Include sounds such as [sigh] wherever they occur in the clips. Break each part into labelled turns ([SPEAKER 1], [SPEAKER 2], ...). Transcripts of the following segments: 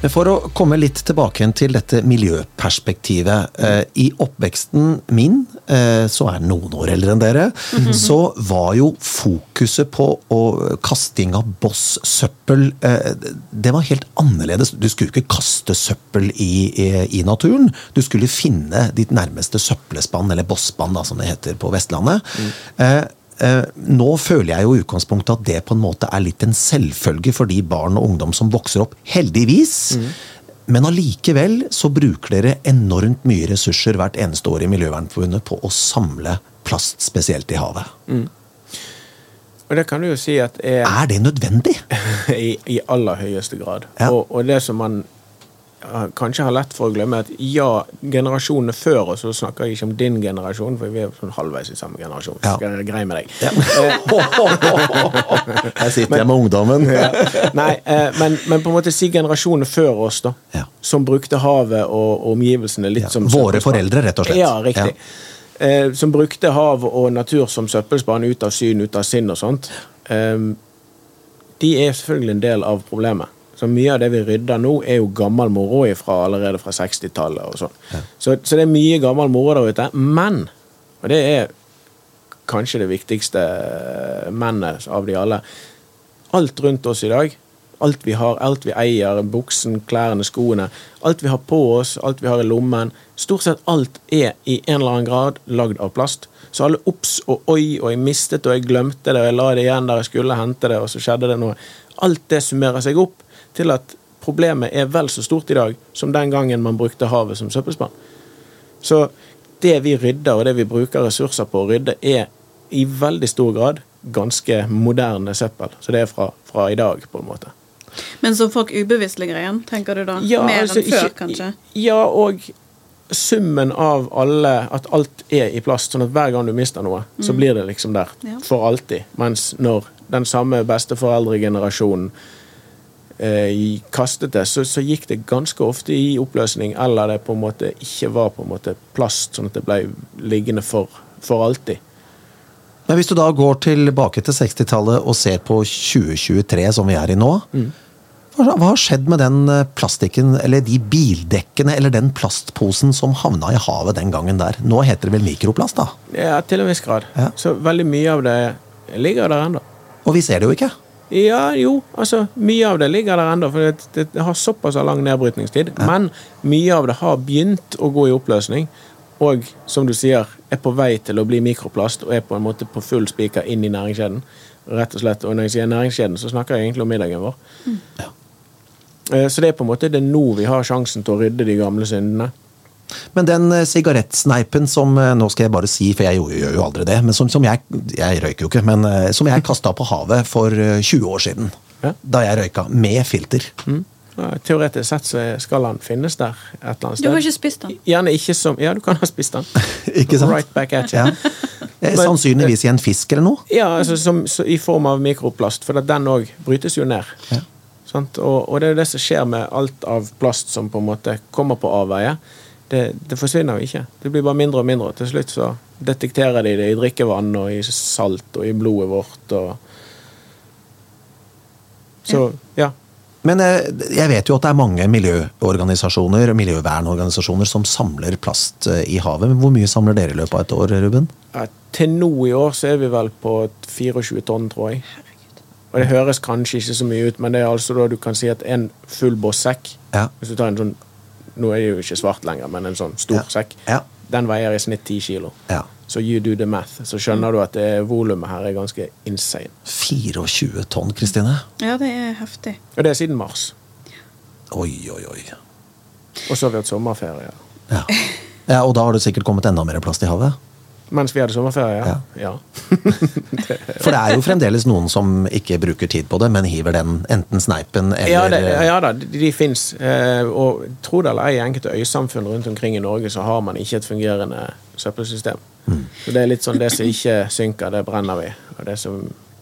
[SPEAKER 1] Men For å komme litt tilbake til dette miljøperspektivet. Eh, I oppveksten min, eh, så er noen år eldre enn dere, så var jo fokuset på å kasting av boss søppel eh, Det var helt annerledes. Du skulle ikke kaste søppel i, i, i naturen. Du skulle finne ditt nærmeste søppelspann, eller bosspann, da, som det heter på Vestlandet. Mm. Nå føler jeg jo i utgangspunktet at det på en måte er litt en selvfølge for de barn og ungdom som vokser opp, heldigvis. Men allikevel så bruker dere enormt mye ressurser hvert eneste år i Miljøvernforbundet på å samle plast, spesielt i havet.
[SPEAKER 2] Og det kan du jo si at er
[SPEAKER 1] Er det nødvendig? [laughs]
[SPEAKER 2] i, i aller høyeste grad.
[SPEAKER 1] Ja.
[SPEAKER 2] Og, og det som man kanskje har lett for å glemme, at ja, generasjonene før oss, og så snakker jeg ikke om din generasjon, for vi er sånn halvveis i samme generasjon.
[SPEAKER 1] Ja.
[SPEAKER 2] Skal jeg greie med deg.
[SPEAKER 1] Her sitter jeg med ungdommen.
[SPEAKER 2] Nei, eh, men, men på en måte si generasjonene før oss, da.
[SPEAKER 1] Ja.
[SPEAKER 2] Som brukte havet og, og omgivelsene litt
[SPEAKER 1] Ja,
[SPEAKER 2] som
[SPEAKER 1] våre foreldre, rett og slett.
[SPEAKER 2] Ja, riktig. Eh, som brukte hav og natur som søppelspann, ut av syn, ut av sinn og sånt. Eh, de er selvfølgelig en del av problemet. Så mye av det vi rydder nå, er jo gammel moro ifra, allerede fra 60-tallet. og sånn. Så, så det er mye gammel moro der ute. Men, og det er kanskje det viktigste mennet av de alle, alt rundt oss i dag, alt vi har, alt vi eier, buksen, klærne, skoene, alt vi har på oss, alt vi har i lommen, stort sett alt er i en eller annen grad lagd av plast. Så alle obs og oi, og jeg mistet og jeg glemte det, og jeg la det igjen der jeg skulle hente det, og så skjedde det noe. Alt det summerer seg opp til at problemet er vel så stort i dag som den gangen man brukte havet som søppelspann. Så det vi rydder, og det vi bruker ressurser på å rydde, er i veldig stor grad ganske moderne søppel. Så det er fra, fra i dag, på en måte.
[SPEAKER 3] Men som folk ubevisst ligger igjen, tenker du da?
[SPEAKER 2] Ja,
[SPEAKER 3] Mer
[SPEAKER 2] altså,
[SPEAKER 3] enn før,
[SPEAKER 2] ikke-
[SPEAKER 3] kanskje?
[SPEAKER 2] Ja, og summen av alle At alt er i plast, sånn at hver gang du mister noe, så blir det liksom der.
[SPEAKER 3] Ja.
[SPEAKER 2] For alltid. Mens når den samme besteforeldregenerasjonen kastet det, så, så gikk det ganske ofte i oppløsning, eller det på en måte ikke var på en måte plast, sånn at det ble liggende for, for alltid.
[SPEAKER 1] Men hvis du da går tilbake til 60-tallet og ser på 2023 som vi er i nå, hva, hva har skjedd med den eh, plastikken, eller de bildekkene, eller den plastposen som havna i havet den gangen der? Nå heter det vel mikroplast, da?
[SPEAKER 2] Ja, til en viss grad.
[SPEAKER 1] Ja.
[SPEAKER 2] Så veldig mye av det ligger der ennå.
[SPEAKER 1] Og vi ser det jo ikke.
[SPEAKER 2] Ja, jo, altså mye av det ligger der ennå, for det, det, har såpass lang nedbrytningstid. Men mye av det har begynt å gå i oppløsning, og som du sier, er på vei til å bli mikroplast og er på en måte på full spiker inn i næringskjeden. Rett og slett. Og når jeg sier næringskjeden, så snakker jeg egentlig om middagen vår. Ja. Så det er på en måte det er nå vi har sjansen til å rydde de gamle syndene.
[SPEAKER 1] Men den eh, sigarettsneipen som eh, Nå skal jeg bare si, for jeg gjør, jo aldri det, men som, som jeg Jeg røyker jo ikke, men eh, som jeg kasta på havet for eh, 20 år siden.
[SPEAKER 2] Ja.
[SPEAKER 1] Da jeg røyka. Med filter.
[SPEAKER 2] Mm. Teoretisk sett så skal han finnes der et eller annet
[SPEAKER 3] Du har ikke spist den?
[SPEAKER 2] Gjerne ikke som Ja, du kan ha spist den. [laughs]
[SPEAKER 1] Ikke sant?
[SPEAKER 2] Right back at you.
[SPEAKER 1] Ja. [laughs] Sannsynligvis i en fisk eller noe.
[SPEAKER 2] Ja, altså som, så, i form av mikroplast, for at den òg brytes jo ned.
[SPEAKER 1] Ja.
[SPEAKER 2] Sant? Og, og det er jo det som skjer med alt av plast som på en måte kommer på avveie. Det, det forsvinner jo ikke. Det blir bare mindre og mindre. Til slutt så detekterer de det i drikkevann og i salt og i blodet vårt og Så, ja.
[SPEAKER 1] Men eh, jeg vet jo at det er mange miljøorganisasjoner miljøvernorganisasjoner som samler plast eh, i havet. Men hvor mye samler dere i løpet av et år, Ruben?
[SPEAKER 2] Ja, Til nå i år så er vi vel på 24 tonn, tror jeg. Og det høres kanskje ikke så mye ut, men det er altså da du kan si at en full bossekk
[SPEAKER 1] Ja.
[SPEAKER 2] Hvis du tar en sånn Nå er det jo ikke svart lenger, men en sånn stor
[SPEAKER 1] Ja.
[SPEAKER 2] sekk.
[SPEAKER 1] Ja.
[SPEAKER 2] Den veier i snitt 10 kilo.
[SPEAKER 1] ja.
[SPEAKER 2] Så you do the math. Så skjønner du at det volumet her er ganske insane.
[SPEAKER 1] 24 tonn, Kristine.
[SPEAKER 3] Ja, det er heftig.
[SPEAKER 2] Og det er siden mars.
[SPEAKER 1] Oi, oi, oi.
[SPEAKER 2] Og så har vi hatt sommerferie.
[SPEAKER 1] Ja. ja, Og da har det sikkert kommet enda mer plast i havet?
[SPEAKER 2] Mens vi hadde sommerferie, ja. ja. [laughs]
[SPEAKER 1] For det er jo fremdeles noen som ikke bruker tid på det, men hiver den enten sneipen eller
[SPEAKER 2] Ja, det, ja da, de, de fins. Eh, og tro det eller ei, i enkelte øysamfunn rundt omkring i Norge så har man ikke et fungerende søppelsystem.
[SPEAKER 1] Mm.
[SPEAKER 2] Så det er litt sånn det som ikke synker, det brenner vi. Og det som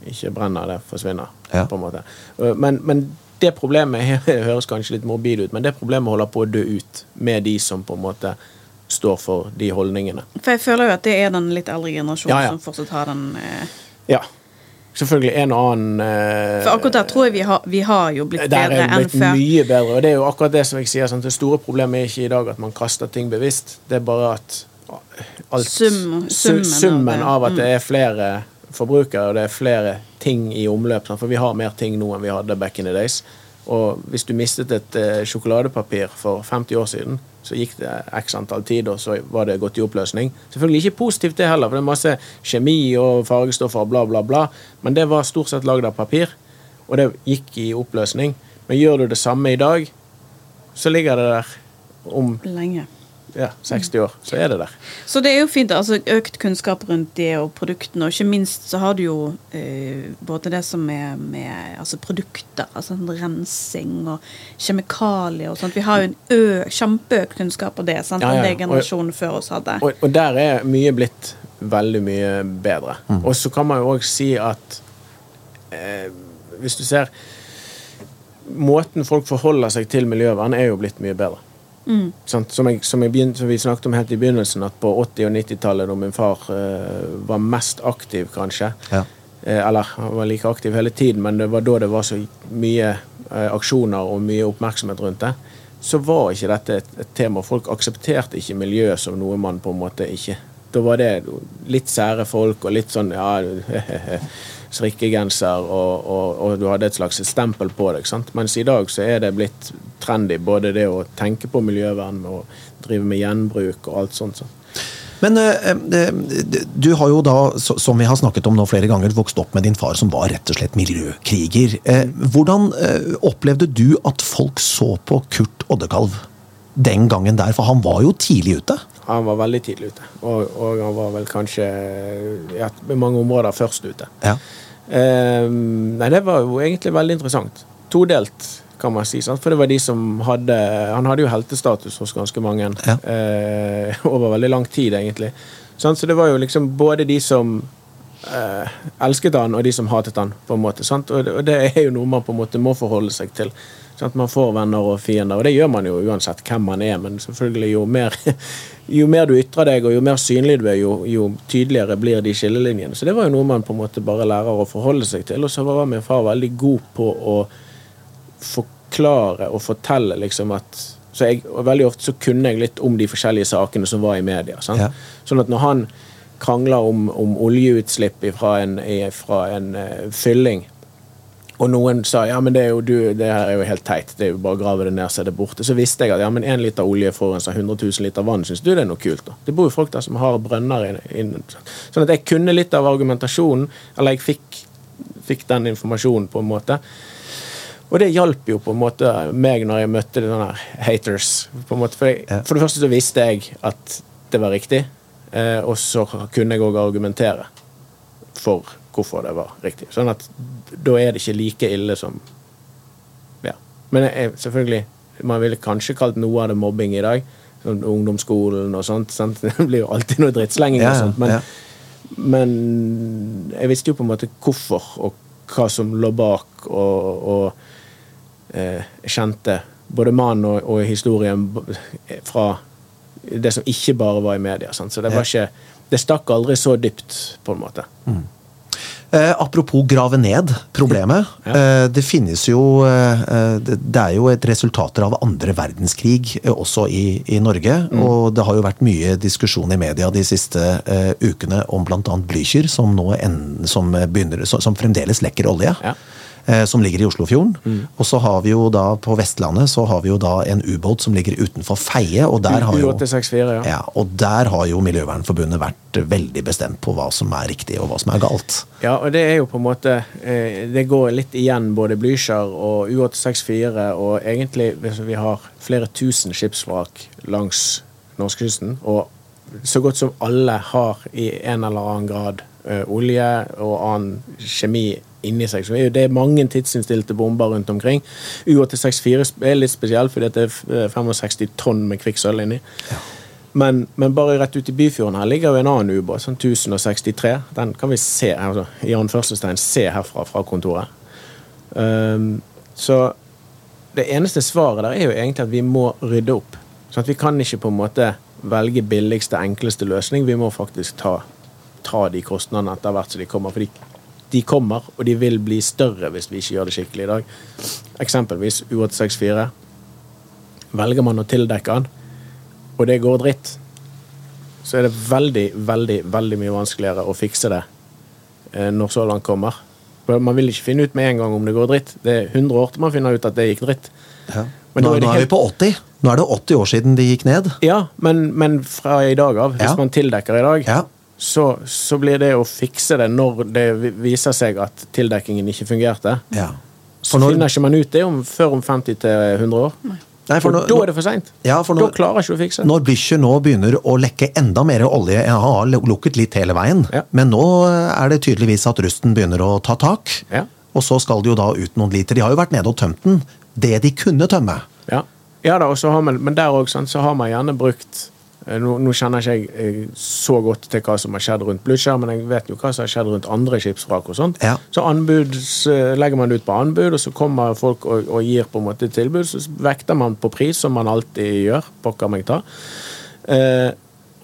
[SPEAKER 2] ikke brenner, det forsvinner.
[SPEAKER 1] Ja.
[SPEAKER 2] på en måte. Eh, Men, men det problemet det [laughs] høres kanskje litt morbid ut, men det problemet holder på å dø ut med de som på en måte står for de holdningene.
[SPEAKER 3] For jeg føler jo at det er den litt eldre generasjonen
[SPEAKER 2] Ja, ja.
[SPEAKER 3] som fortsatt har den eh,
[SPEAKER 2] Ja. selvfølgelig en og annen eh,
[SPEAKER 3] For akkurat der tror jeg vi har, vi har jo blitt
[SPEAKER 2] der
[SPEAKER 3] bedre
[SPEAKER 2] er
[SPEAKER 3] enn
[SPEAKER 2] blitt mye bedre. Og det er jo akkurat det som jeg sier. Sant? Det store problemet er ikke i dag at man kaster ting bevisst. Det er bare at alt,
[SPEAKER 3] Sum- summen
[SPEAKER 2] summen
[SPEAKER 3] av
[SPEAKER 2] at det er flere forbrukere, og det er flere ting i omløp. For vi har mer ting nå enn vi hadde back in the days. Og hvis du mistet et eh, sjokoladepapir for 50 år siden, så gikk det x antall tid, og så var det gått i oppløsning. Selvfølgelig ikke positivt det heller, for det er masse kjemi og fargestoffer og bla, bla, bla. Men det var stort sett lagd av papir, og det gikk i oppløsning. Men gjør du det samme i dag, så ligger det der om
[SPEAKER 3] Lenge.
[SPEAKER 2] Ja, 60 år. Så er det der.
[SPEAKER 3] Så det er jo fint. altså Økt kunnskap rundt det og produktene. Og ikke minst så har du jo eh, både det som er med altså produkter, altså sånn rensing og kjemikalier og sånt. Vi har jo en ø, kjempeøkt kunnskap på det sant,
[SPEAKER 2] Ja, ja,
[SPEAKER 3] enn det
[SPEAKER 2] og-
[SPEAKER 3] generasjonen før oss hadde.
[SPEAKER 2] Og, og der er mye blitt veldig mye bedre. Og så kan man jo òg si at eh, hvis du ser Måten folk forholder seg til miljøvern, er jo blitt mye bedre. Sant? Som, jeg, som, jeg begyn- som vi snakket om helt i begynnelsen, at på 80- og 90-tallet, da min far eh, var mest aktiv, kanskje
[SPEAKER 1] Ja.
[SPEAKER 2] eh, Eller han var like aktiv hele tiden, men det var da det var så mye eh, aksjoner og mye oppmerksomhet rundt det. Så var ikke dette et, et tema. Folk aksepterte ikke miljøet som noe man på en måte ikke Da var det litt sære folk og litt sånn ja, [laughs] strikkegenser, og, og, og du hadde et slags stempel på deg. sant? Mens i dag så er det blitt trendy, både det å tenke på miljøvern og drive med gjenbruk og alt sånt. sånt.
[SPEAKER 1] Men eh, eh, du har jo da, som vi har snakket om nå flere ganger, vokst opp med din far som var rett og slett miljøkriger. Eh, Hvordan eh, opplevde du at folk så på Kurt Oddekalv den gangen der? For han var jo tidlig ute.
[SPEAKER 2] Han var veldig tidlig ute, og, og han var vel kanskje ja, på mange områder først ute.
[SPEAKER 1] Ja.
[SPEAKER 2] Eh, nei, det var jo egentlig veldig interessant. Todelt, kan man si. Sant? For det var de som hadde Han hadde jo heltestatus hos ganske mange
[SPEAKER 1] Ja.
[SPEAKER 2] eh, [laughs] over veldig lang tid, egentlig. Sant? Så det var jo liksom både de som eh, elsket han, og de som hatet han, på en måte. Sant? Og, det, og det er jo noe man på en måte må forholde seg til. Sant? Man får venner og fiender, og det gjør man jo uansett hvem man er, men selvfølgelig jo mer [laughs] jo mer du ytrer deg, og jo mer synlig du er, jo, jo tydeligere blir de skillelinjene. Så det var jo noe man på en måte bare lærer å forholde seg til. Og så var min far veldig god på å forklare og fortelle liksom at så jeg, og Veldig ofte så kunne jeg litt om de forskjellige sakene som var i media. Sant?
[SPEAKER 1] Ja.
[SPEAKER 2] Sånn at når han krangler om, om oljeutslipp fra en, fra en eh, fylling, og noen sa ja, men det er jo du, det her er jo helt teit, det er jo bare å grave det ned, så er det borte. Så visste jeg at ja, men én liter olje forurenser 100 000 liter vann. Syns du det er noe kult? da? Det bor jo folk der som har brønner inne. inn Sånn at jeg kunne litt av argumentasjonen, eller jeg fikk, fikk den informasjonen på en måte. Og det hjalp jo på en måte meg når jeg møtte denne haters. På en måte, for, jeg,
[SPEAKER 1] Ja.
[SPEAKER 2] for det første så visste jeg at det var riktig, eh, og så kunne jeg òg argumentere for hvorfor det var riktig. Sånn at da er det ikke like ille som Ja. Men jeg, selvfølgelig, man ville kanskje kalt noe av det mobbing i dag. Sånn ungdomsskolen og sånt. Sant? [laughs] Det blir jo alltid noe drittslenging og sånt. Men,
[SPEAKER 1] ja.
[SPEAKER 2] men jeg visste jo på en måte hvorfor, og hva som lå bak, og, og eh, kjente både mannen og, og historien fra det som ikke bare var i media. Sant? Så det var ikke Det stakk aldri så dypt, på en måte.
[SPEAKER 1] Eh, apropos grave ned problemet.
[SPEAKER 2] Ja.
[SPEAKER 1] Eh, det finnes jo eh, det, det er jo et resultater av andre verdenskrig eh, også i, i Norge.
[SPEAKER 2] Mm.
[SPEAKER 1] Og det har jo vært mye diskusjon i media de siste eh, ukene om bl.a. Blücher, som, nå en, som, begynner, som, som fremdeles lekker olje.
[SPEAKER 2] Ja.
[SPEAKER 1] Eh, Som ligger i Oslofjorden.
[SPEAKER 2] Mm.
[SPEAKER 1] Og så har vi jo da på Vestlandet så har vi jo da en ubåt som ligger utenfor Feie. og der har jo...
[SPEAKER 2] U864, ja.
[SPEAKER 1] Ja, og der har jo Miljøvernforbundet vært veldig bestemt på hva som er riktig og hva som er galt.
[SPEAKER 2] Ja, og det er jo på en måte eh, Det går litt igjen både Blücher og U864, og egentlig vi har flere tusen skipsvrak langs norskekysten, og så godt som alle har i en eller annen grad eh, olje og annen kjemi inni seg. Så det er mange tidsinnstilte bomber rundt omkring. U864 er litt spesiell fordi det er eh, 65 tonn med kvikksølv inni. Men, men bare rett ut i Byfjorden her ligger jo en annen ubåt, sånn 1063. Den kan vi se altså, i anførselstegn se herfra fra kontoret. Um, så det eneste svaret der er jo egentlig at vi må rydde opp. Sånn at vi kan ikke på en måte velge billigste, enkleste løsning. Vi må faktisk ta, ta de kostnadene etter hvert som de kommer. For de kommer, og de vil bli større hvis vi ikke gjør det skikkelig i dag. Eksempelvis U864. Velger man å tildekke den, og det går dritt, så er det veldig, veldig, veldig mye vanskeligere å fikse det eh, når så langt kommer. Man vil ikke finne ut med en gang om det går dritt. Det er 100 år til man finner ut at det gikk dritt.
[SPEAKER 1] Ja.
[SPEAKER 2] Men
[SPEAKER 1] Nå,
[SPEAKER 2] er det
[SPEAKER 1] nå er vi på 80. Nå er det 80 år siden de gikk ned.
[SPEAKER 2] Ja, men, men fra i dag av, hvis
[SPEAKER 1] Ja.
[SPEAKER 2] man tildekker i dag,
[SPEAKER 1] Ja.
[SPEAKER 2] Så, så blir det å fikse det når det viser seg at tildekkingen ikke fungerte.
[SPEAKER 1] ja.
[SPEAKER 2] Så
[SPEAKER 1] når-
[SPEAKER 2] finner ikke man ut det om, før om 50 til 100 år.
[SPEAKER 1] Nei, for
[SPEAKER 2] for
[SPEAKER 1] nå-
[SPEAKER 2] da er det for seint.
[SPEAKER 1] Ja,
[SPEAKER 2] Da klarer ikke du å fikse
[SPEAKER 1] når Blücher nå begynner å lekke enda mer olje Jeg har lukket litt hele veien,
[SPEAKER 2] Ja.
[SPEAKER 1] men nå er det tydeligvis at rusten begynner å ta tak.
[SPEAKER 2] Ja.
[SPEAKER 1] Og så skal det jo da ut noen liter. De har jo vært nede og tømt den. Det de kunne tømme.
[SPEAKER 2] Ja, ja da, og så har man, men der òg så har man gjerne brukt eh, nå, nå kjenner ikke jeg eh, så godt til hva som har skjedd rundt Blücher, men jeg vet jo hva som har skjedd rundt andre skipsvrak og sånt.
[SPEAKER 1] Ja.
[SPEAKER 2] Så anbud, så legger man det ut på anbud, og så kommer folk og, og gir på en måte tilbud. Så vekter man på pris, som man alltid gjør. Pokker meg ta. Eh,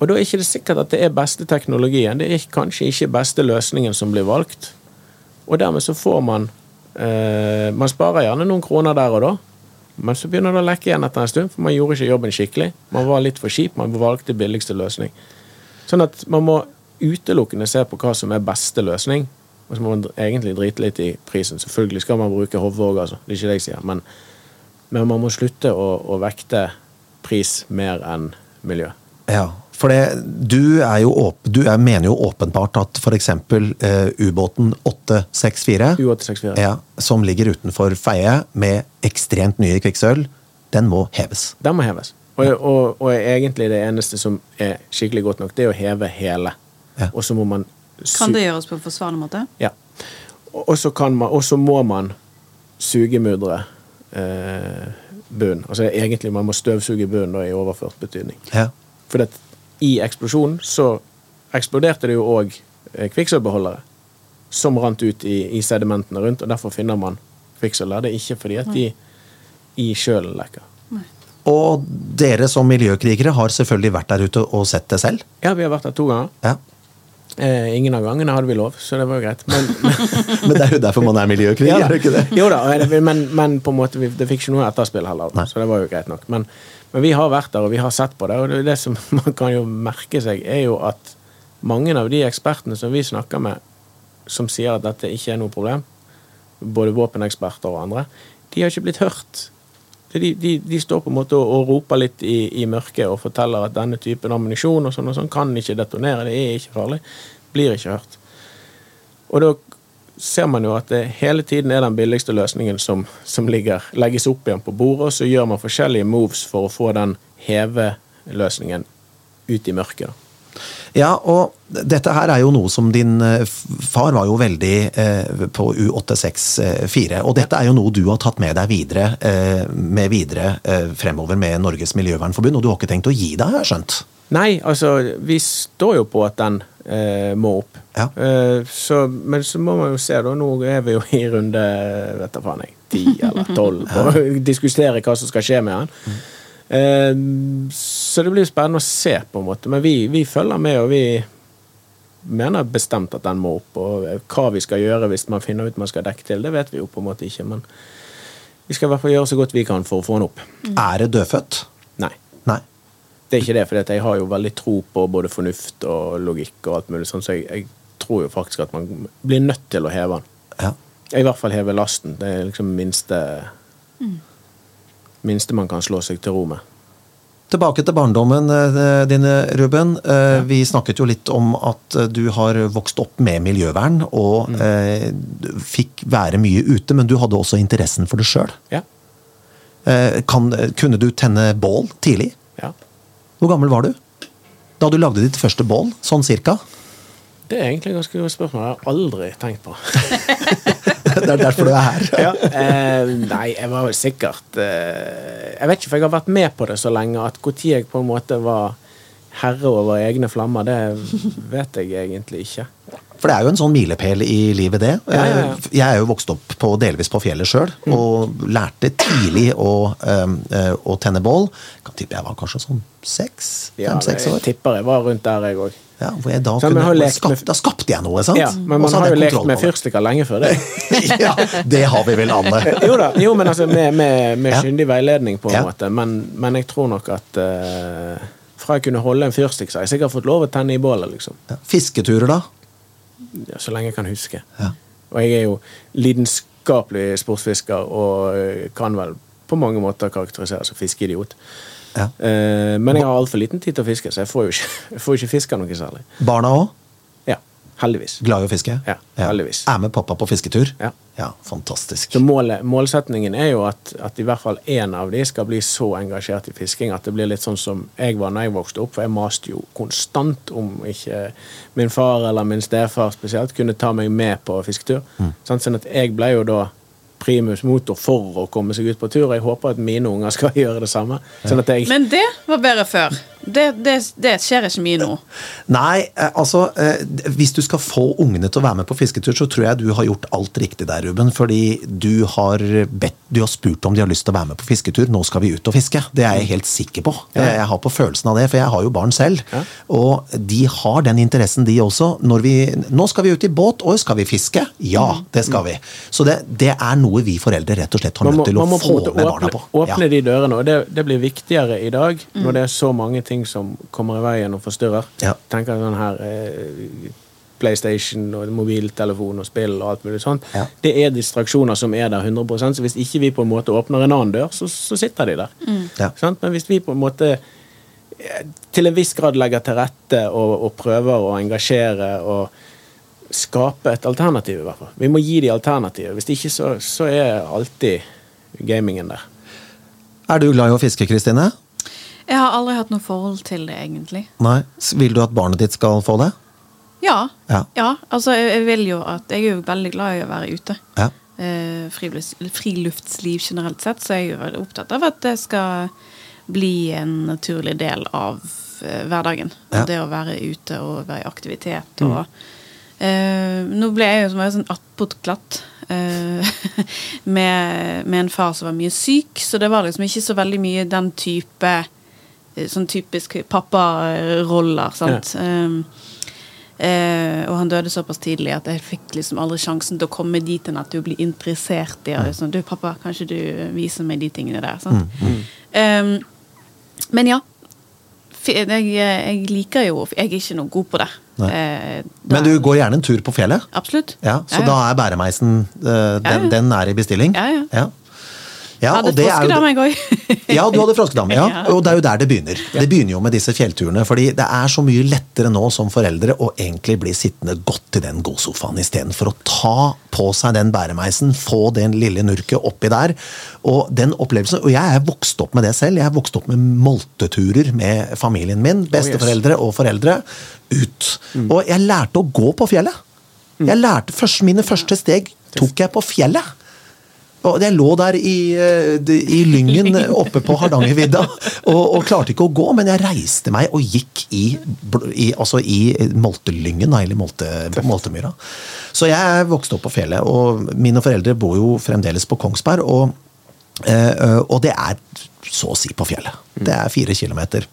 [SPEAKER 2] og da er ikke det sikkert at det er beste teknologien. Det er kanskje ikke beste løsningen som blir valgt. Og dermed så får man eh, Man sparer gjerne noen kroner der og da, men så begynner det å lekke igjen etter en stund, for man gjorde ikke jobben skikkelig. Man var litt for kjip, man valgte billigste løsning. Sånn at man må utelukkende se på hva som er beste løsning. Og så må man egentlig drite litt i prisen. Selvfølgelig skal man bruke hodet òg, altså. Det er ikke det jeg sier. Men, men man må slutte å, å vekte pris mer enn miljø.
[SPEAKER 1] Ja, for det, du, er jo åp, du er, mener jo åpenbart at f.eks. Uh, ubåten 864,
[SPEAKER 2] U864.
[SPEAKER 1] ja, som ligger utenfor Feie med ekstremt nye kvikksølv, den må heves.
[SPEAKER 2] Den må heves. Og, og, og egentlig det eneste som er skikkelig godt nok, det er å heve hele.
[SPEAKER 1] Ja.
[SPEAKER 2] Og så må man
[SPEAKER 3] Kan det gjøres på en forsvarlig måte?
[SPEAKER 2] Ja. Og så kan man, og så må man sugemudre eh, bunnen. Altså egentlig man må støvsuge bunnen i overført betydning.
[SPEAKER 1] Ja.
[SPEAKER 2] For at i eksplosjonen så eksploderte det jo òg kvikksølvbeholdere som rant ut i, i sedimentene rundt, og derfor finner man kvikksølv der. Det er ikke fordi at de i kjølen lekker.
[SPEAKER 1] Og dere som miljøkrigere har selvfølgelig vært der ute og sett det selv.
[SPEAKER 2] Ja, vi har vært der to ganger.
[SPEAKER 1] Ja.
[SPEAKER 2] Eh, ingen av gangene hadde vi lov, så det var jo greit. Men, [laughs]
[SPEAKER 1] Men det er jo derfor man er miljøkriger,
[SPEAKER 2] Ja
[SPEAKER 1] er det ikke det?
[SPEAKER 2] Jo da, men, men på en måte, det fikk ikke noe etterspill heller,
[SPEAKER 1] Nei.
[SPEAKER 2] så det var jo greit nok. Men, men vi har vært der, og vi har sett på det, og det, det som [laughs] man kan jo merke seg, er jo at mange av de ekspertene som vi snakker med, som sier at dette ikke er noe problem, både våpeneksperter og andre, de har ikke blitt hørt. De, de, de står på en måte og, roper litt i, i mørket og forteller at denne typen ammunisjon og sånn og sånn kan ikke detonere, det er ikke farlig. Blir ikke hørt. Og da ser man jo at det hele tiden er den billigste løsningen som, som ligger, legges opp igjen på bordet, og så gjør man forskjellige moves for å få den heveløsningen ut i mørket.
[SPEAKER 1] Ja, og dette her er jo noe som din eh, far var jo veldig eh, på U864, og dette er jo noe du har tatt med deg videre, eh, med videre eh, fremover med Norges Miljøvernforbund, og du har ikke tenkt å gi deg, har jeg skjønt?
[SPEAKER 2] Nei, altså, vi står jo på at den eh, må opp.
[SPEAKER 1] Ja.
[SPEAKER 2] Eh, så, men så må man jo se, da. Nå er vi jo i runde vet du faen jeg, ti eller tolv og å [laughs] diskutere hva som skal skje med den. Eh, så det blir spennende å se, på en måte. Men vi, vi følger med, og vi mener bestemt at den må opp. Og hva vi skal gjøre hvis man finner ut man skal dekke til, det vet vi jo på en måte ikke. Men vi skal i hvert fall gjøre så godt vi kan for å få den opp.
[SPEAKER 1] Er det dødfødt?
[SPEAKER 2] Nei.
[SPEAKER 1] Nei.
[SPEAKER 2] Det er ikke det, for jeg har jo veldig tro på både fornuft og logikk og alt mulig sånn, så jeg, jeg tror jo faktisk at man blir nødt til å heve den.
[SPEAKER 1] Ja.
[SPEAKER 2] I hvert fall heve lasten. Det er liksom minste minste man kan slå seg til ro med.
[SPEAKER 1] Tilbake til barndommen eh, din, Ruben. Eh, Vi snakket jo litt om at eh, du har vokst opp med miljøvern, og mm. fikk være mye ute, men du hadde også interessen for det sjøl.
[SPEAKER 2] Ja.
[SPEAKER 1] Eh, kunne du tenne bål tidlig?
[SPEAKER 2] ja.
[SPEAKER 1] Hvor gammel var du? Da du lagde ditt første bål, sånn cirka?
[SPEAKER 2] Det er egentlig et ganske godt spørsmål. Jeg har aldri tenkt på. [laughs] [laughs] [laughs]
[SPEAKER 1] Det er derfor du er her.
[SPEAKER 2] ja. eh, nei, jeg var vel sikkert eh, Jeg vet ikke, for jeg har vært med på det så lenge at når jeg på en måte var herre over egne flammer, det vet jeg egentlig ikke.
[SPEAKER 1] For det er jo en sånn milepæl i livet, det.
[SPEAKER 2] Ja, ja, ja.
[SPEAKER 1] Eh, Jeg er jo vokst opp på, delvis på fjellet sjøl, og lærte tidlig å, eh, å tenne bål. Kan tippe jeg var kanskje sånn seks? Fem-seks
[SPEAKER 2] jeg
[SPEAKER 1] år.
[SPEAKER 2] tipper jeg var rundt der, jeg òg.
[SPEAKER 1] Ja, jeg da, kunne, skap,
[SPEAKER 2] med-
[SPEAKER 1] da skapte jeg noe, sant?
[SPEAKER 2] Ja, men man har jo lekt med fyrstikker lenge før det. [laughs]
[SPEAKER 1] ja, det har vi vel alle. [laughs]
[SPEAKER 2] jo da, jo, men altså med, med, med kyndig veiledning, på en måte. Men, men jeg tror nok at eh, fra jeg kunne holde en fyrstikk, så har jeg sikkert fått lov å tenne i bålet, liksom.
[SPEAKER 1] Ja. Fisketurer, da?
[SPEAKER 2] Ja, så lenge jeg kan huske.
[SPEAKER 1] Ja.
[SPEAKER 2] Og jeg er jo lidenskapelig sportsfisker og eh, kan vel på mange måter karakteriseres som fiskeidiot.
[SPEAKER 1] Ja.
[SPEAKER 2] Eh, men jeg har altfor liten tid til å fiske, så jeg får jo ikke, [laughs] jeg får ikke fiska noe særlig.
[SPEAKER 1] Barna òg?
[SPEAKER 2] Ja, heldigvis.
[SPEAKER 1] Glad i å fiske?
[SPEAKER 2] Ja, heldigvis.
[SPEAKER 1] Er med pappa på fisketur?
[SPEAKER 2] Ja.
[SPEAKER 1] fantastisk.
[SPEAKER 2] Så målet, målsetningen er jo at, at i hvert fall én av de skal bli så engasjert i fisking at det blir litt sånn som jeg var da jeg vokste opp, for jeg maste jo konstant om ikke min far eller min stefar spesielt kunne ta meg med på fisketur. Sånn, sånn at jeg ble jo da primus motor for å komme seg ut på tur. og Jeg håper at mine unger skal [laughs] gjøre det samme. Sånn at jeg,
[SPEAKER 3] Men det var bedre før. Det, det, det skjer ikke mye nå.
[SPEAKER 1] Nei, eh, altså eh, Hvis du skal få ungene til å være med på fisketur, så tror jeg du har gjort alt riktig der, Ruben. Fordi du har, bedt, du har spurt om de har lyst til å være med på fisketur. Nå skal vi ut og fiske. Det er jeg helt sikker på. Jeg har på følelsen av det, for jeg har jo barn selv. Og de har den interessen, de også. Når vi, nå skal vi ut i båt, og skal vi fiske? Ja, det skal vi. Så det, det er noe vi foreldre rett og slett har nødt til å få med barna på.
[SPEAKER 2] åpne de dørene, og det, det blir viktigere i dag når det er så mange ting som kommer i veien og forstyrrer.
[SPEAKER 1] Ja.
[SPEAKER 2] Tenker sånn her eh, PlayStation og mobiltelefon og spill og alt mulig sånt.
[SPEAKER 1] Ja.
[SPEAKER 2] Det er distraksjoner som er der 100% så hvis ikke vi på en måte åpner en annen dør, så, så sitter de der.
[SPEAKER 1] Ja.
[SPEAKER 2] Sant? Men hvis vi på en måte eh, til en viss grad legger til rette og, og prøver å engasjere og skape et alternativ, i hvert fall. Vi må gi de alternativet. Hvis ikke, så, så er alltid gamingen der.
[SPEAKER 1] Er du glad i å fiske, Kristine?
[SPEAKER 3] Jeg har aldri hatt noe forhold til det, egentlig.
[SPEAKER 1] Nei. Vil du at barnet ditt skal få det?
[SPEAKER 3] Ja.
[SPEAKER 1] Ja.
[SPEAKER 3] altså jeg, vil jo at Jeg er jo veldig glad i å være ute.
[SPEAKER 1] Ja.
[SPEAKER 3] Eh, friluftsliv generelt sett, så er jeg jo veldig opptatt av at det skal bli en naturlig del av eh, hverdagen.
[SPEAKER 1] Ja.
[SPEAKER 3] Det å være ute og være i aktivitet og eh, Nå ble jeg jo som en sånn attpåtklatt. eh, [laughs] med, med en far som var mye syk, så det var liksom ikke så veldig mye den type Sånn typisk papparoller, sant. Um, uh, og han døde såpass tidlig at jeg fikk liksom aldri sjansen til å komme dit enn at du blir interessert i det. Sånn, du, pappa, kanskje du viser meg de tingene der. Sant? Um, men ja. Jeg, jeg liker jo Jeg er ikke noe god på det. Eh,
[SPEAKER 1] Men du går gjerne en tur på fjellet?
[SPEAKER 3] Absolutt.
[SPEAKER 1] Ja, Så da er bæremeisen eh, den,
[SPEAKER 3] Ja, ja.
[SPEAKER 1] den er i bestilling?
[SPEAKER 3] Ja, ja.
[SPEAKER 1] Ja.
[SPEAKER 3] Hadde
[SPEAKER 1] froskedame, det
[SPEAKER 3] jeg òg. [laughs]
[SPEAKER 1] Ja, du hadde froskedame. Ja. [laughs]
[SPEAKER 3] Ja.
[SPEAKER 1] Og det er jo der det begynner. Det begynner jo med disse fjellturene. fordi det er så mye lettere nå som foreldre å egentlig bli sittende godt i den godsofaen istedenfor å ta på seg den bæremeisen, få den lille nurket oppi der. Og den opplevelsen, og jeg er vokst opp med det selv. Jeg er vokst opp med molteturer med familien min, besteforeldre og foreldre, ut. Og jeg lærte å gå på fjellet. Jeg lærte først, Mine første steg tok jeg på fjellet. Og jeg lå der i, eh, i Lyngen oppe på Hardangervidda og, og klarte ikke å gå, men jeg reiste meg og gikk i, i, altså i Moltelyngen, eller Molte, Moltemyra. Så jeg vokste opp på fjellet, og mine foreldre bor jo fremdeles på Kongsberg. Og, eh, og det er så å si på fjellet. Det er fire kilometer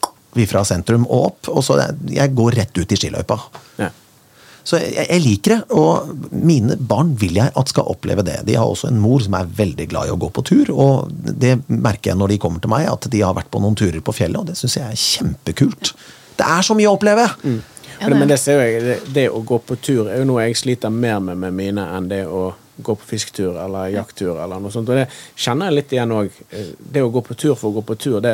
[SPEAKER 1] fra sentrum og opp, og så jeg går rett ut i skiløypa.
[SPEAKER 2] Ja.
[SPEAKER 1] Så jeg, jeg liker det, og mine barn vil jeg at skal oppleve det. De har også en mor som er veldig glad i å gå på tur, og det merker jeg når de kommer til meg, at de har vært på noen turer på fjellet, og det syns jeg er kjempekult. Det er så mye å oppleve!
[SPEAKER 3] Ja,
[SPEAKER 2] Men, men
[SPEAKER 3] det-
[SPEAKER 2] det ser jeg, det, det å gå på tur er jo noe jeg sliter mer med med mine enn det å gå på fisketur eller jakttur eller noe sånt. Og det kjenner jeg litt igjen òg. Det å gå på tur for å gå på tur, det,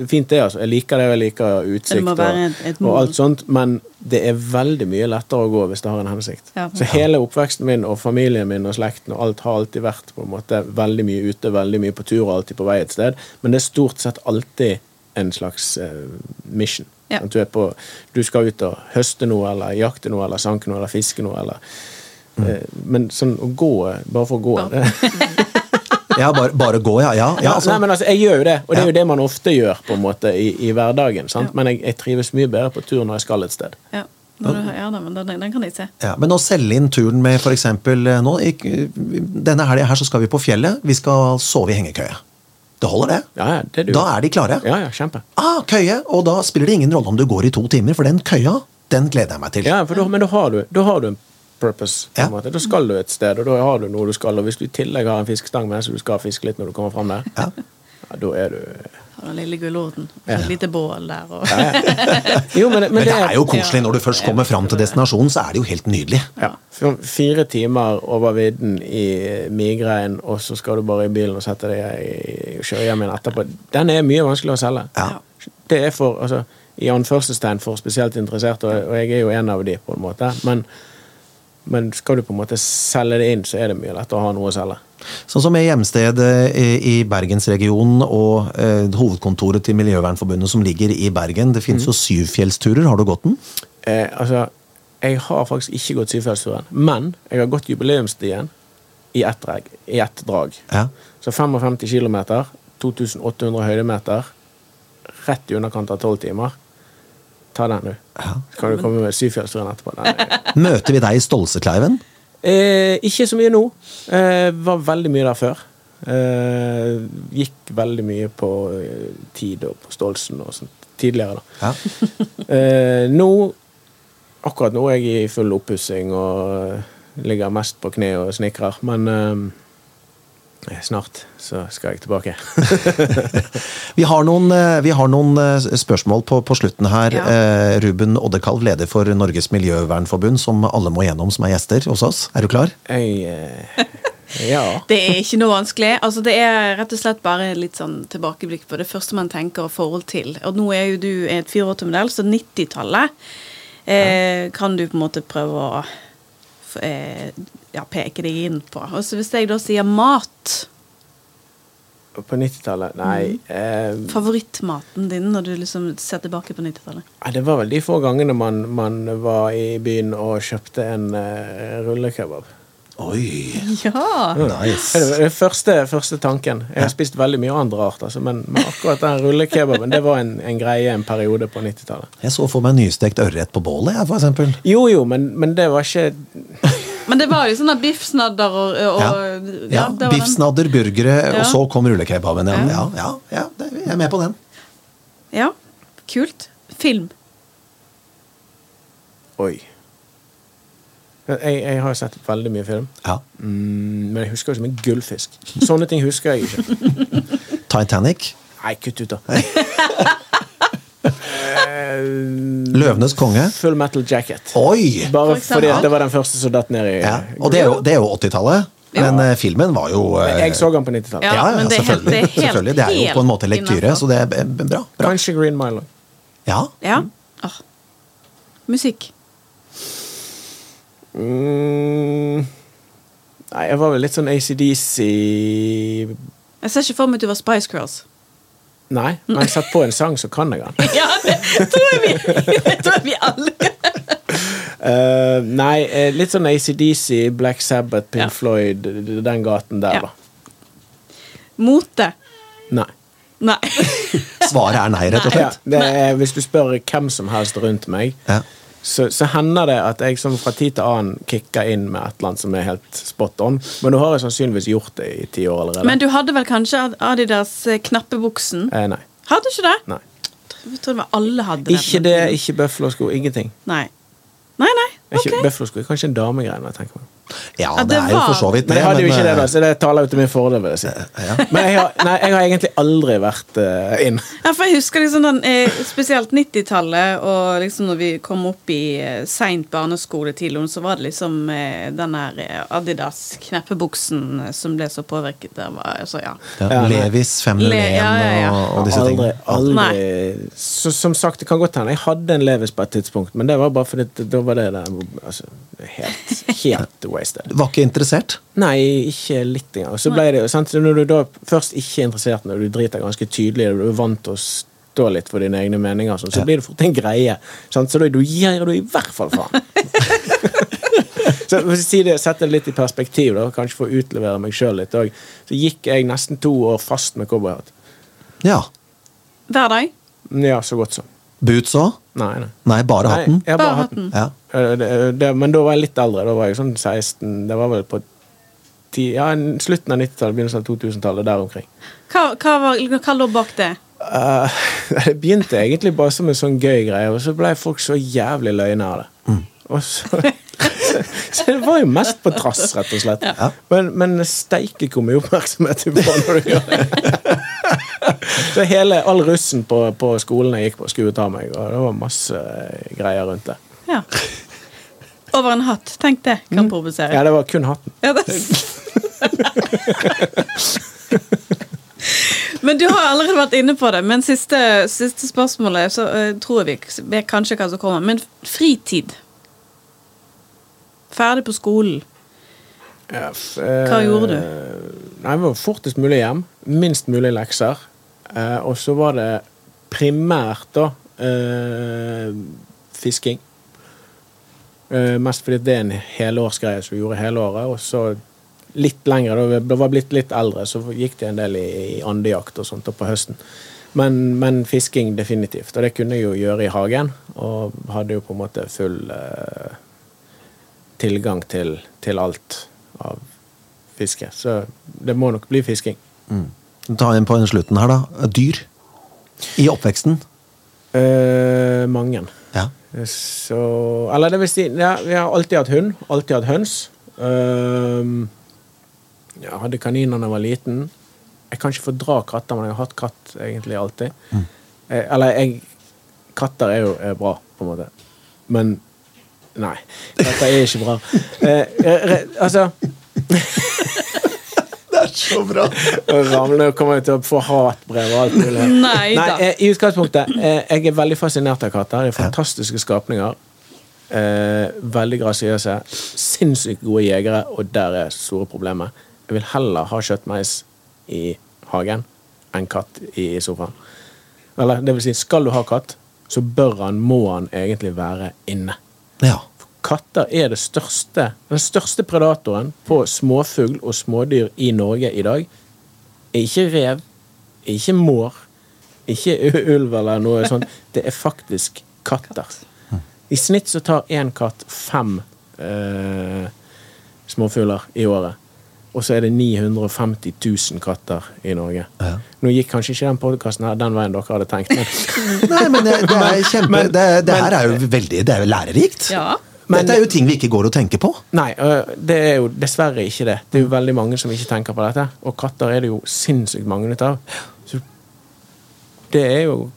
[SPEAKER 2] det er fint det, altså. Jeg liker det, og jeg liker utsikt
[SPEAKER 3] et- et
[SPEAKER 2] og alt sånt, men det er veldig mye lettere å gå hvis det har en hensikt.
[SPEAKER 3] Ja.
[SPEAKER 2] Så hele oppveksten min og familien min og slekten og alt har alltid vært på en måte veldig mye ute, veldig mye på tur og alltid på vei et sted, men det er stort sett alltid en slags uh, mission.
[SPEAKER 3] Ja.
[SPEAKER 2] At du, er på, du skal ut og høste noe, eller jakte noe, eller sanke noe, eller fiske noe, eller uh, Men sånn å gå bare for å gå det, [laughs]
[SPEAKER 1] Ja, bare, bare gå, ja. ja, ja altså,
[SPEAKER 2] Nei, men altså, Jeg gjør jo det, og det er jo det man ofte gjør på en måte i, i hverdagen. Sant? Men jeg, jeg trives mye bedre på tur når jeg skal et sted.
[SPEAKER 3] Ja. Når du, ja, men den, den kan jeg se.
[SPEAKER 1] Ja, men å selge inn turen med f.eks. nå ikk- Denne helga her så skal vi på fjellet. Vi skal sove i hengekøye. Det holder, det.
[SPEAKER 2] Ja, ja, det er du.
[SPEAKER 1] Da er de klare.
[SPEAKER 2] Ja, ja, kjempe.
[SPEAKER 1] Ah, køye! Og da spiller det ingen rolle om du går i to timer, for den køya, den gleder jeg meg til.
[SPEAKER 2] Ja, for da, men da har, du, da har du en purpose. På
[SPEAKER 1] Ja.
[SPEAKER 2] en måte. Da skal du et sted, og da har du noe du skal. Og hvis du i tillegg har en fiskestang med, så du skal fiske litt når du kommer fram der,
[SPEAKER 1] Ja.
[SPEAKER 2] ja, da er du
[SPEAKER 3] Har den lille gulroten.
[SPEAKER 2] Ja.
[SPEAKER 3] Et lite bål der. Og,
[SPEAKER 2] Jo, men,
[SPEAKER 1] Men det er jo koselig når du først kommer fram til destinasjonen, så er det jo helt nydelig.
[SPEAKER 2] Ja. Fire timer over vidden i migrein, og så skal du bare i bilen og sette deg i, og kjøre hjem igjen etterpå. Den er mye vanskeligere å selge.
[SPEAKER 1] Ja.
[SPEAKER 2] Det er for, altså, i anførselstegn for spesielt interesserte, og, og jeg er jo en av de, på en måte. Men, men skal du på en måte selge det inn, så er det mye lettere å ha noe å selge.
[SPEAKER 1] Sånn som er hjemstedet i i Bergensregionen og eh, hovedkontoret til Miljøvernforbundet som ligger i Bergen. Det finnes jo syvfjellsturer. Har du gått den?
[SPEAKER 2] Eh, altså, jeg har faktisk ikke gått Syvfjellsturen, men jeg har gått jubileumsstien i ett, ett drag.
[SPEAKER 1] Ja.
[SPEAKER 2] Så 55 km, 2800 høydemeter, rett i underkant av 12 timer. Ta den, du.
[SPEAKER 1] Ja.
[SPEAKER 2] Så kan du komme med Syfjellsturen etterpå. Den er- [laughs]
[SPEAKER 1] Møter vi deg i Stolsekleiven?
[SPEAKER 2] Eh, ikke så mye nå. Eh, var veldig mye der før. Eh, gikk veldig mye på eh, tid og på Stolsen og sånt tidligere, da.
[SPEAKER 1] Ja. [laughs]
[SPEAKER 2] Eh, nå Akkurat nå er jeg i full oppussing og ligger mest på kne og snekrer, men eh, snart så skal jeg tilbake. [laughs]
[SPEAKER 1] Vi har noen, eh, vi har noen eh, spørsmål på, på slutten her.
[SPEAKER 3] Ja.
[SPEAKER 1] Eh, Ruben Oddekalv, leder for Norges Miljøvernforbund, som alle må gjennom, som er gjester hos oss. Er du klar?
[SPEAKER 2] Jeg eh, Ja. [laughs]
[SPEAKER 3] Det er ikke noe vanskelig. Altså, det er rett og slett bare litt sånn tilbakeblikk på det første man tenker og forhold til. Og nå er jo du et 84-modell, så 90-tallet eh, kan du på en måte prøve å eh, ja, peker deg inn på. Og så hvis jeg da sier mat,
[SPEAKER 2] På 90-tallet Nei. Eh,
[SPEAKER 3] favorittmaten din når du liksom ser tilbake på 90-tallet?
[SPEAKER 2] Nei, Det var vel de få gangene man, man var i byen og kjøpte en uh, rullekebab.
[SPEAKER 1] Oi,
[SPEAKER 3] Ja!
[SPEAKER 2] Det
[SPEAKER 1] nice.
[SPEAKER 2] er det første, første tanken. Jeg har spist veldig mye andre art altså, men, men akkurat den rullekebaben det var en, en greie en periode på 90-tallet.
[SPEAKER 1] Jeg så for meg nystekt ørret på bålet, jeg, for eksempel.
[SPEAKER 2] Jo jo, men, men det var ikke
[SPEAKER 3] Men det var jo sånne biffsnadder og, og
[SPEAKER 1] Ja.
[SPEAKER 3] ja,
[SPEAKER 1] Ja,
[SPEAKER 3] det var den.
[SPEAKER 1] Biffsnadder, burgere,
[SPEAKER 3] Ja.
[SPEAKER 1] og så kom rullekebaben. Ja,
[SPEAKER 3] Ja.
[SPEAKER 1] ja, ja, ja det, jeg er med på den.
[SPEAKER 3] Ja, kult. Film.
[SPEAKER 2] Oi. Jeg, jeg har sett veldig mye film,
[SPEAKER 1] Ja.
[SPEAKER 2] mm, men jeg husker jo som en gullfisk. Sånne ting husker jeg ikke. [laughs]
[SPEAKER 1] Titanic.
[SPEAKER 2] Nei, kutt ut, da. [laughs] Eh,
[SPEAKER 1] Løvenes konge.
[SPEAKER 2] Full Metal Jacket.
[SPEAKER 1] Oi!
[SPEAKER 2] Bare
[SPEAKER 3] For
[SPEAKER 2] fordi at det var den første som datt ned i
[SPEAKER 1] Ja. Og det er jo, det er jo 80-tallet. Men eh, filmen var jo men
[SPEAKER 2] Jeg så den på 90-tallet.
[SPEAKER 3] Ja,
[SPEAKER 1] Ja, ja,
[SPEAKER 3] det helt-
[SPEAKER 1] selvfølgelig.
[SPEAKER 3] det er helt-
[SPEAKER 1] selvfølgelig. Det er jo på en måte lektyre, så det er bra. bra.
[SPEAKER 2] Kanskje Green Mile.
[SPEAKER 1] Ja.
[SPEAKER 3] Ja. Ah. Musikk.
[SPEAKER 2] Mm, nei, jeg var vel litt sånn ACDC
[SPEAKER 3] Jeg ser ikke for meg at du var Spice Girls.
[SPEAKER 2] Nei, men satt på en sang, så kan jeg den. [laughs]
[SPEAKER 3] Ja, det tror jeg vi, det tror jeg vi alle
[SPEAKER 2] uh, nei, eh, litt sånn ACDC, Black Sabbath, Pink
[SPEAKER 3] Ja.
[SPEAKER 2] Floyd, den gaten der,
[SPEAKER 3] Ja.
[SPEAKER 2] da.
[SPEAKER 3] Mote.
[SPEAKER 2] Nei.
[SPEAKER 3] Nei. [laughs]
[SPEAKER 1] Svaret er nei, rett og
[SPEAKER 2] Ja,
[SPEAKER 1] slett.
[SPEAKER 2] det er, hvis du spør hvem som helst rundt meg,
[SPEAKER 1] Ja.
[SPEAKER 2] Så, så hender det at jeg som fra tid til annen kicker inn med et eller annet som er helt spot on. Men nå har jeg sannsynligvis gjort det i ti år allerede.
[SPEAKER 3] Men du hadde vel kanskje Adidas eh, knappebuksen?
[SPEAKER 2] eh, nei.
[SPEAKER 3] Hadde du ikke det?
[SPEAKER 2] nei.
[SPEAKER 3] Jeg tror det var alle hadde det.
[SPEAKER 2] Ikke det, ikke Buffalo-sko, ingenting.
[SPEAKER 3] Nei. Nei, nei. Ok.
[SPEAKER 2] Buffalo-sko er kanskje en damegreie. når jeg tenker meg.
[SPEAKER 1] Ja,
[SPEAKER 3] Ja,
[SPEAKER 1] det
[SPEAKER 3] det
[SPEAKER 1] er jo for så vidt
[SPEAKER 2] det. jeg hadde jo ikke det, da,
[SPEAKER 1] eh,
[SPEAKER 2] så det taler jo til min fordel. vil jeg si. Men jeg har, nei, jeg har egentlig aldri vært uh, inn.
[SPEAKER 3] Ja, for jeg husker liksom den, eh, spesielt 90-tallet, og liksom når vi kom opp i seint barneskole tidlig, så var det liksom den der Adidas kneppebuksen eh, som ble så påvirket. der. var, altså, ja.
[SPEAKER 1] ja. Levis
[SPEAKER 3] Le-
[SPEAKER 1] 501
[SPEAKER 3] ja, ja, ja.
[SPEAKER 1] og, og disse
[SPEAKER 2] aldri,
[SPEAKER 1] tingene.
[SPEAKER 2] aldri så, Som sagt, det kan godt hende jeg hadde en Levis på et tidspunkt, men det var bare fordi da var det der, altså, helt, helt [laughs] wasted.
[SPEAKER 1] Var ikke interessert?
[SPEAKER 2] Nei, ikke litt engang. Så ble det jo sant, Når du da først ikke er interessert, når du driter ganske tydelig, og du er vant til å stå litt for dine egne meninger, sånn, så
[SPEAKER 1] Ja.
[SPEAKER 2] blir det fort en greie. Sant? Så da du gir du i hvert fall faen. [laughs] så sier det, Sette det litt i perspektiv, da, kanskje for å utlevere meg sjøl litt òg, så gikk jeg nesten to år fast med cowboyhatt.
[SPEAKER 1] Ja.
[SPEAKER 3] Hver dag.
[SPEAKER 2] Ja, så godt som.
[SPEAKER 1] Boots òg?
[SPEAKER 2] Nei, nei.
[SPEAKER 1] Nei, bare
[SPEAKER 2] Nei,
[SPEAKER 1] hatten?
[SPEAKER 2] jeg
[SPEAKER 3] Bare
[SPEAKER 2] bare hatten.
[SPEAKER 1] Ja.
[SPEAKER 2] Det, det, men da var jeg litt eldre. Da var jeg sånn 16 Det var vel på ti, ja, slutten av 90-tallet, begynnelsen av 2000-tallet. Der omkring.
[SPEAKER 3] Hva, hva, var, hva lå bak det?
[SPEAKER 2] Uh, [laughs] det begynte egentlig bare som en sånn gøy greie, og så ble folk så jævlig løgne av det. Og [laughs] så, så det var jo mest på trass, rett og slett.
[SPEAKER 1] Ja.
[SPEAKER 2] Men, men steike hvor mye oppmerksomhet du får når du gjør det. [laughs] [laughs] Så hele, all russen på, på skolen jeg gikk på, skulle ta meg, og det var masse eh, greier rundt det.
[SPEAKER 3] Ja. Over en hatt. Tenk det kan provosere.
[SPEAKER 2] Ja, det var kun hatten.
[SPEAKER 3] Ja, det. Men du har allerede vært inne på det. Men siste, siste spørsmålet, så uh, tror jeg vi vet kanskje hva som kommer. Men fritid. Ferdig på skolen. Hva gjorde du?
[SPEAKER 2] Nei, det var Fortest mulig hjem. Minst mulig lekser. Eh, og så var det primært da eh, fisking. Eh, mest fordi det er en helårsgreie som vi gjorde hele året. Og så litt lengre, da vi var blitt litt eldre, så gikk det en del i, i andejakt og sånt på høsten. Men, men fisking definitivt. Og det kunne jeg jo gjøre i hagen. Og hadde jo på en måte full eh, tilgang til, til alt av fiske. Så det må nok bli fisking.
[SPEAKER 1] Ta en på den slutten her, da. Dyr. I oppveksten.
[SPEAKER 2] Eh, mange.
[SPEAKER 1] Ja.
[SPEAKER 2] Så Eller det vil si, ja, vi har alltid hatt hund. Alltid hatt høns. Uh, jeg hadde kaniner da jeg var liten. Jeg kan ikke fordra katter, men jeg har hatt katt egentlig alltid. Eh, eller jeg Katter er jo er bra, på en måte. Men nei. Katter er ikke bra. Eh, re, altså [laughs]
[SPEAKER 1] er så bra! [laughs]
[SPEAKER 2] Ramle kommer jeg til å få hatbrev og alt mulig.
[SPEAKER 3] Nei da.
[SPEAKER 2] eh, I utgangspunktet, eh, jeg er veldig fascinert av katter. De er fantastiske skapninger. Eh, veldig grasiøse. Sinnssykt gode jegere, og der er store problemet. Jeg vil heller ha kjøttmeis i hagen enn katt i sofaen. Eller det vil si, skal du ha katt, så bør han, må han egentlig være inne.
[SPEAKER 1] Ja.
[SPEAKER 2] Katter er det største, den største predatoren på småfugl og smådyr i Norge i dag. Er ikke rev, er ikke mår, ikke ulv eller noe sånt. Det er faktisk katter. I snitt så tar én katt fem eh, småfugler i året. Og så er det 950 000 katter i Norge.
[SPEAKER 1] Ja.
[SPEAKER 2] Nå gikk kanskje ikke den podkasten den veien dere hadde tenkt, men
[SPEAKER 1] Nei, men det, det er [laughs] kjempe
[SPEAKER 2] Men-
[SPEAKER 1] Det, det
[SPEAKER 2] men-
[SPEAKER 1] her er jo veldig Det er jo lærerikt.
[SPEAKER 3] Ja.
[SPEAKER 2] Men-
[SPEAKER 1] Dette er jo ting vi ikke går og tenker på.
[SPEAKER 2] Nei, det er jo dessverre ikke det. Det er jo veldig mange som ikke tenker på dette. Og katter er det jo sinnssykt mange av. Så det er jo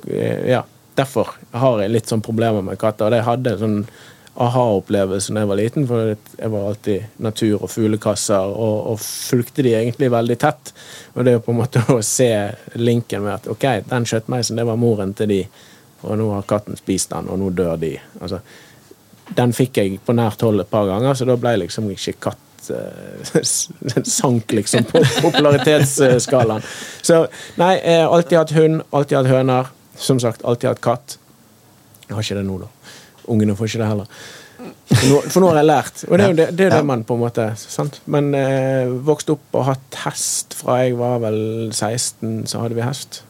[SPEAKER 2] Ja. Derfor har jeg litt sånn problemer med katter. Og jeg hadde en sånn aha-opplevelse da jeg var liten, for jeg var alltid natur- og fuglekasser, og, og fulgte de egentlig veldig tett. Og det er jo på en måte [laughs] å se linken med at ok, den kjøttmeisen, det var moren til de, og nå har katten spist den, og nå dør de. Altså, den fikk jeg på nært hold et par ganger, så da ble jeg liksom ikke katt den [laughs] sank liksom på popularitetsskalaen. Så nei, jeg har alltid hatt hund, alltid hatt høner. Som sagt, alltid hatt katt. Jeg har ikke det nå, da. Ungene får ikke det heller. For nå, for nå har jeg lært. Og det er jo det, det, er det man på en måte sant? Men eh, vokst opp og hatt hest fra jeg var vel 16, så hadde vi hest.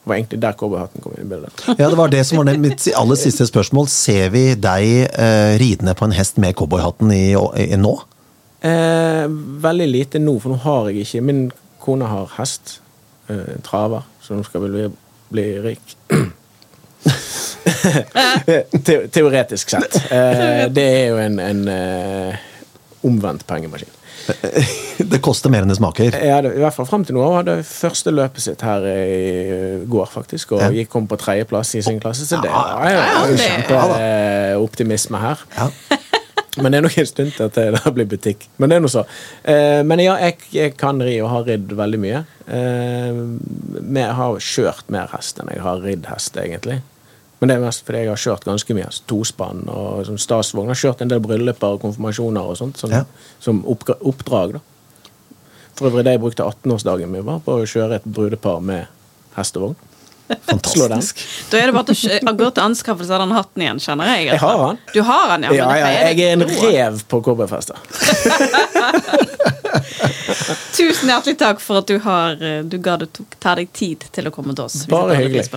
[SPEAKER 2] Det var egentlig der cowboyhatten kom inn i bildet. [laughs]
[SPEAKER 1] Ja, Det var det som var det mitt aller siste spørsmål. Ser vi deg eh, ridende på en hest med cowboyhatten i, i, nå?
[SPEAKER 2] Eh, veldig lite nå, for nå har jeg ikke Min kone har hest. Eh, traver, så nå skal vi bli, bli rik. [laughs] Te teoretisk sett. [laughs] Eh, det er jo en, en eh, omvendt pengemaskin.
[SPEAKER 1] Det koster mer enn det smaker.
[SPEAKER 2] Ja, det, I hvert fall frem til nå hadde jeg første løpet sitt her i går, faktisk. Og gikk kom på tredjeplass i sin klasse, så det var jo kjempeoptimisme her.
[SPEAKER 1] Ja.
[SPEAKER 2] Men det er nok en stund til at det blir butikk. Men det er noe så. Eh, men ja, jeg, kan ri og har ridd veldig mye. Eh, jeg har kjørt mer hest enn jeg har ridd hest, egentlig. Men det er mest fordi jeg har kjørt ganske mye. altså, Tospann og sånn stasvogn. Har kjørt en del brylluper og konfirmasjoner og sånt som,
[SPEAKER 1] Ja.
[SPEAKER 2] som oppdrag. da. For øvrig det jeg brukte 18-årsdagen min var på å kjøre et brudepar med hestevogn.
[SPEAKER 1] Fantastisk.
[SPEAKER 3] Da er det bare å gå til anskaffelse av den hatten igjen, kjenner jeg.
[SPEAKER 2] Jeg har den.
[SPEAKER 3] Du har den, ja.
[SPEAKER 2] Ja, ja, jeg er en rev på cowboyfester. [laughs]
[SPEAKER 3] Tusen hjertelig takk for at du, har, du ga det tok, ta deg tid til å komme til oss.
[SPEAKER 2] Bare hyggelig.